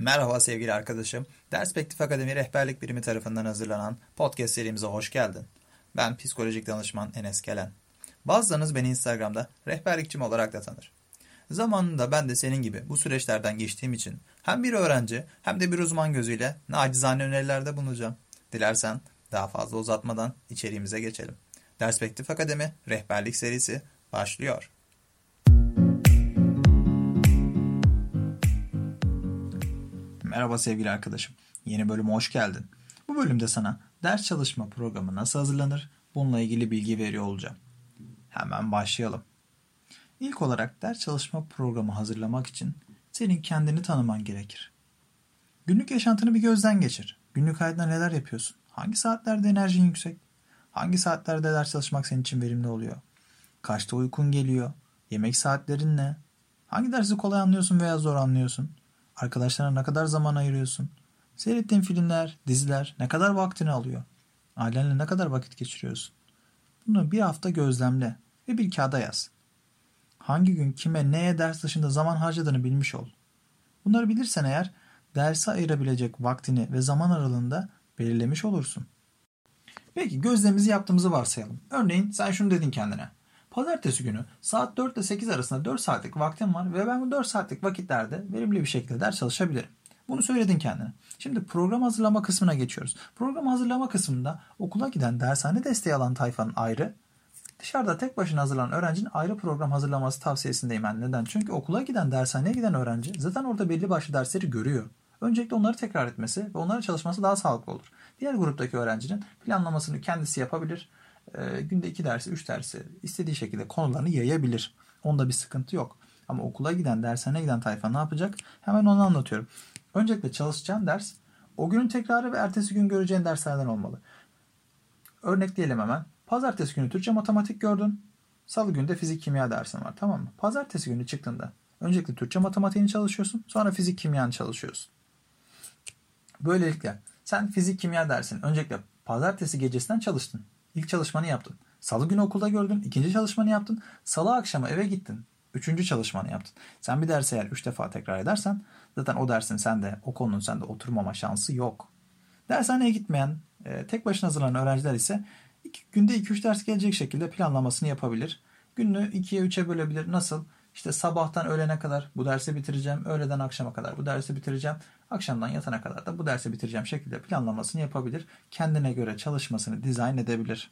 Merhaba sevgili arkadaşım. Derspektif Akademi Rehberlik Birimi tarafından hazırlanan podcast serimize hoş geldin. Ben psikolojik danışman Enes Kelen. Bazılarınız beni Instagram'da rehberlikçim olarak da tanır. Zamanında ben de senin gibi bu süreçlerden geçtiğim için hem bir öğrenci hem de bir uzman gözüyle nacizane önerilerde bulunacağım. Dilersen daha fazla uzatmadan içeriğimize geçelim. Derspektif Akademi Rehberlik serisi başlıyor. Merhaba sevgili arkadaşım. Yeni bölüme hoş geldin. Bu bölümde sana ders çalışma programı nasıl hazırlanır bununla ilgili bilgi veriyor olacağım. Hemen başlayalım. İlk olarak ders çalışma programı hazırlamak için senin kendini tanıman gerekir. Günlük yaşantını bir gözden geçir. Günlük hayatta neler yapıyorsun? Hangi saatlerde enerjin yüksek? Hangi saatlerde ders çalışmak senin için verimli oluyor? Kaçta uykun geliyor? Yemek saatlerin ne? Hangi dersi kolay anlıyorsun veya zor anlıyorsun? Arkadaşlarına ne kadar zaman ayırıyorsun? Seyrettiğin filmler, diziler ne kadar vaktini alıyor? Ailenle ne kadar vakit geçiriyorsun? Bunu bir hafta gözlemle ve bir kağıda yaz. Hangi gün kime neye ders dışında zaman harcadığını bilmiş ol. Bunları bilirsen eğer derse ayırabilecek vaktini ve zaman aralığında belirlemiş olursun. Peki gözlemimizi yaptığımızı varsayalım. Örneğin sen şunu dedin kendine. Pazartesi günü saat 4 ile 8 arasında 4 saatlik vaktim var ve ben bu 4 saatlik vakitlerde verimli bir şekilde ders çalışabilirim. Bunu söyledin kendine. Şimdi program hazırlama kısmına geçiyoruz. Program hazırlama kısmında okula giden dershane desteği alan tayfanın ayrı, dışarıda tek başına hazırlanan öğrencinin ayrı program hazırlaması tavsiyesindeyim ben. Neden? Çünkü okula giden dershaneye giden öğrenci zaten orada belli başlı dersleri görüyor. Öncelikle onları tekrar etmesi ve onların çalışması daha sağlıklı olur. Diğer gruptaki öğrencinin planlamasını kendisi yapabilir e, günde iki dersi, üç dersi istediği şekilde konularını yayabilir. Onda bir sıkıntı yok. Ama okula giden, dershaneye giden tayfa ne yapacak? Hemen onu anlatıyorum. Öncelikle çalışacağın ders o günün tekrarı ve ertesi gün göreceğin derslerden olmalı. Örnekleyelim hemen. Pazartesi günü Türkçe matematik gördün. Salı günü de fizik kimya dersin var tamam mı? Pazartesi günü çıktığında öncelikle Türkçe matematiğini çalışıyorsun. Sonra fizik kimyanı çalışıyorsun. Böylelikle sen fizik kimya dersin öncelikle pazartesi gecesinden çalıştın. İlk çalışmanı yaptın. Salı günü okulda gördün. ikinci çalışmanı yaptın. Salı akşamı eve gittin. Üçüncü çalışmanı yaptın. Sen bir dersi eğer üç defa tekrar edersen zaten o dersin sende, o konunun sende oturmama şansı yok. Dershaneye gitmeyen, e, tek başına hazırlanan öğrenciler ise iki, günde 2-3 ders gelecek şekilde planlamasını yapabilir. Gününü 2'ye 3'e bölebilir. Nasıl? İşte sabahtan öğlene kadar bu dersi bitireceğim. Öğleden akşama kadar bu dersi bitireceğim. Akşamdan yatana kadar da bu dersi bitireceğim şekilde planlamasını yapabilir. Kendine göre çalışmasını dizayn edebilir.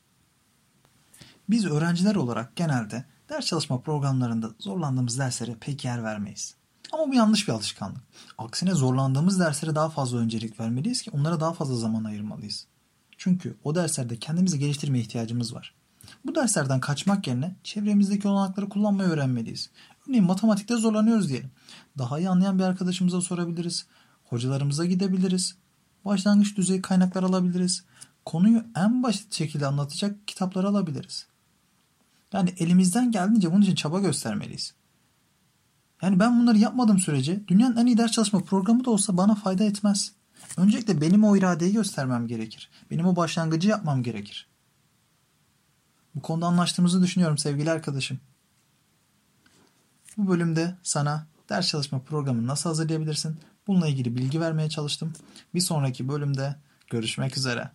Biz öğrenciler olarak genelde ders çalışma programlarında zorlandığımız derslere pek yer vermeyiz. Ama bu yanlış bir alışkanlık. Aksine zorlandığımız derslere daha fazla öncelik vermeliyiz ki onlara daha fazla zaman ayırmalıyız. Çünkü o derslerde kendimizi geliştirmeye ihtiyacımız var. Bu derslerden kaçmak yerine çevremizdeki olanakları kullanmayı öğrenmeliyiz. Örneğin matematikte zorlanıyoruz diyelim. Daha iyi anlayan bir arkadaşımıza sorabiliriz. Hocalarımıza gidebiliriz. Başlangıç düzey kaynaklar alabiliriz. Konuyu en basit şekilde anlatacak kitaplar alabiliriz. Yani elimizden geldiğince bunun için çaba göstermeliyiz. Yani ben bunları yapmadığım sürece dünyanın en iyi ders çalışma programı da olsa bana fayda etmez. Öncelikle benim o iradeyi göstermem gerekir. Benim o başlangıcı yapmam gerekir. Bu konuda anlaştığımızı düşünüyorum sevgili arkadaşım. Bu bölümde sana ders çalışma programını nasıl hazırlayabilirsin? Bununla ilgili bilgi vermeye çalıştım. Bir sonraki bölümde görüşmek üzere.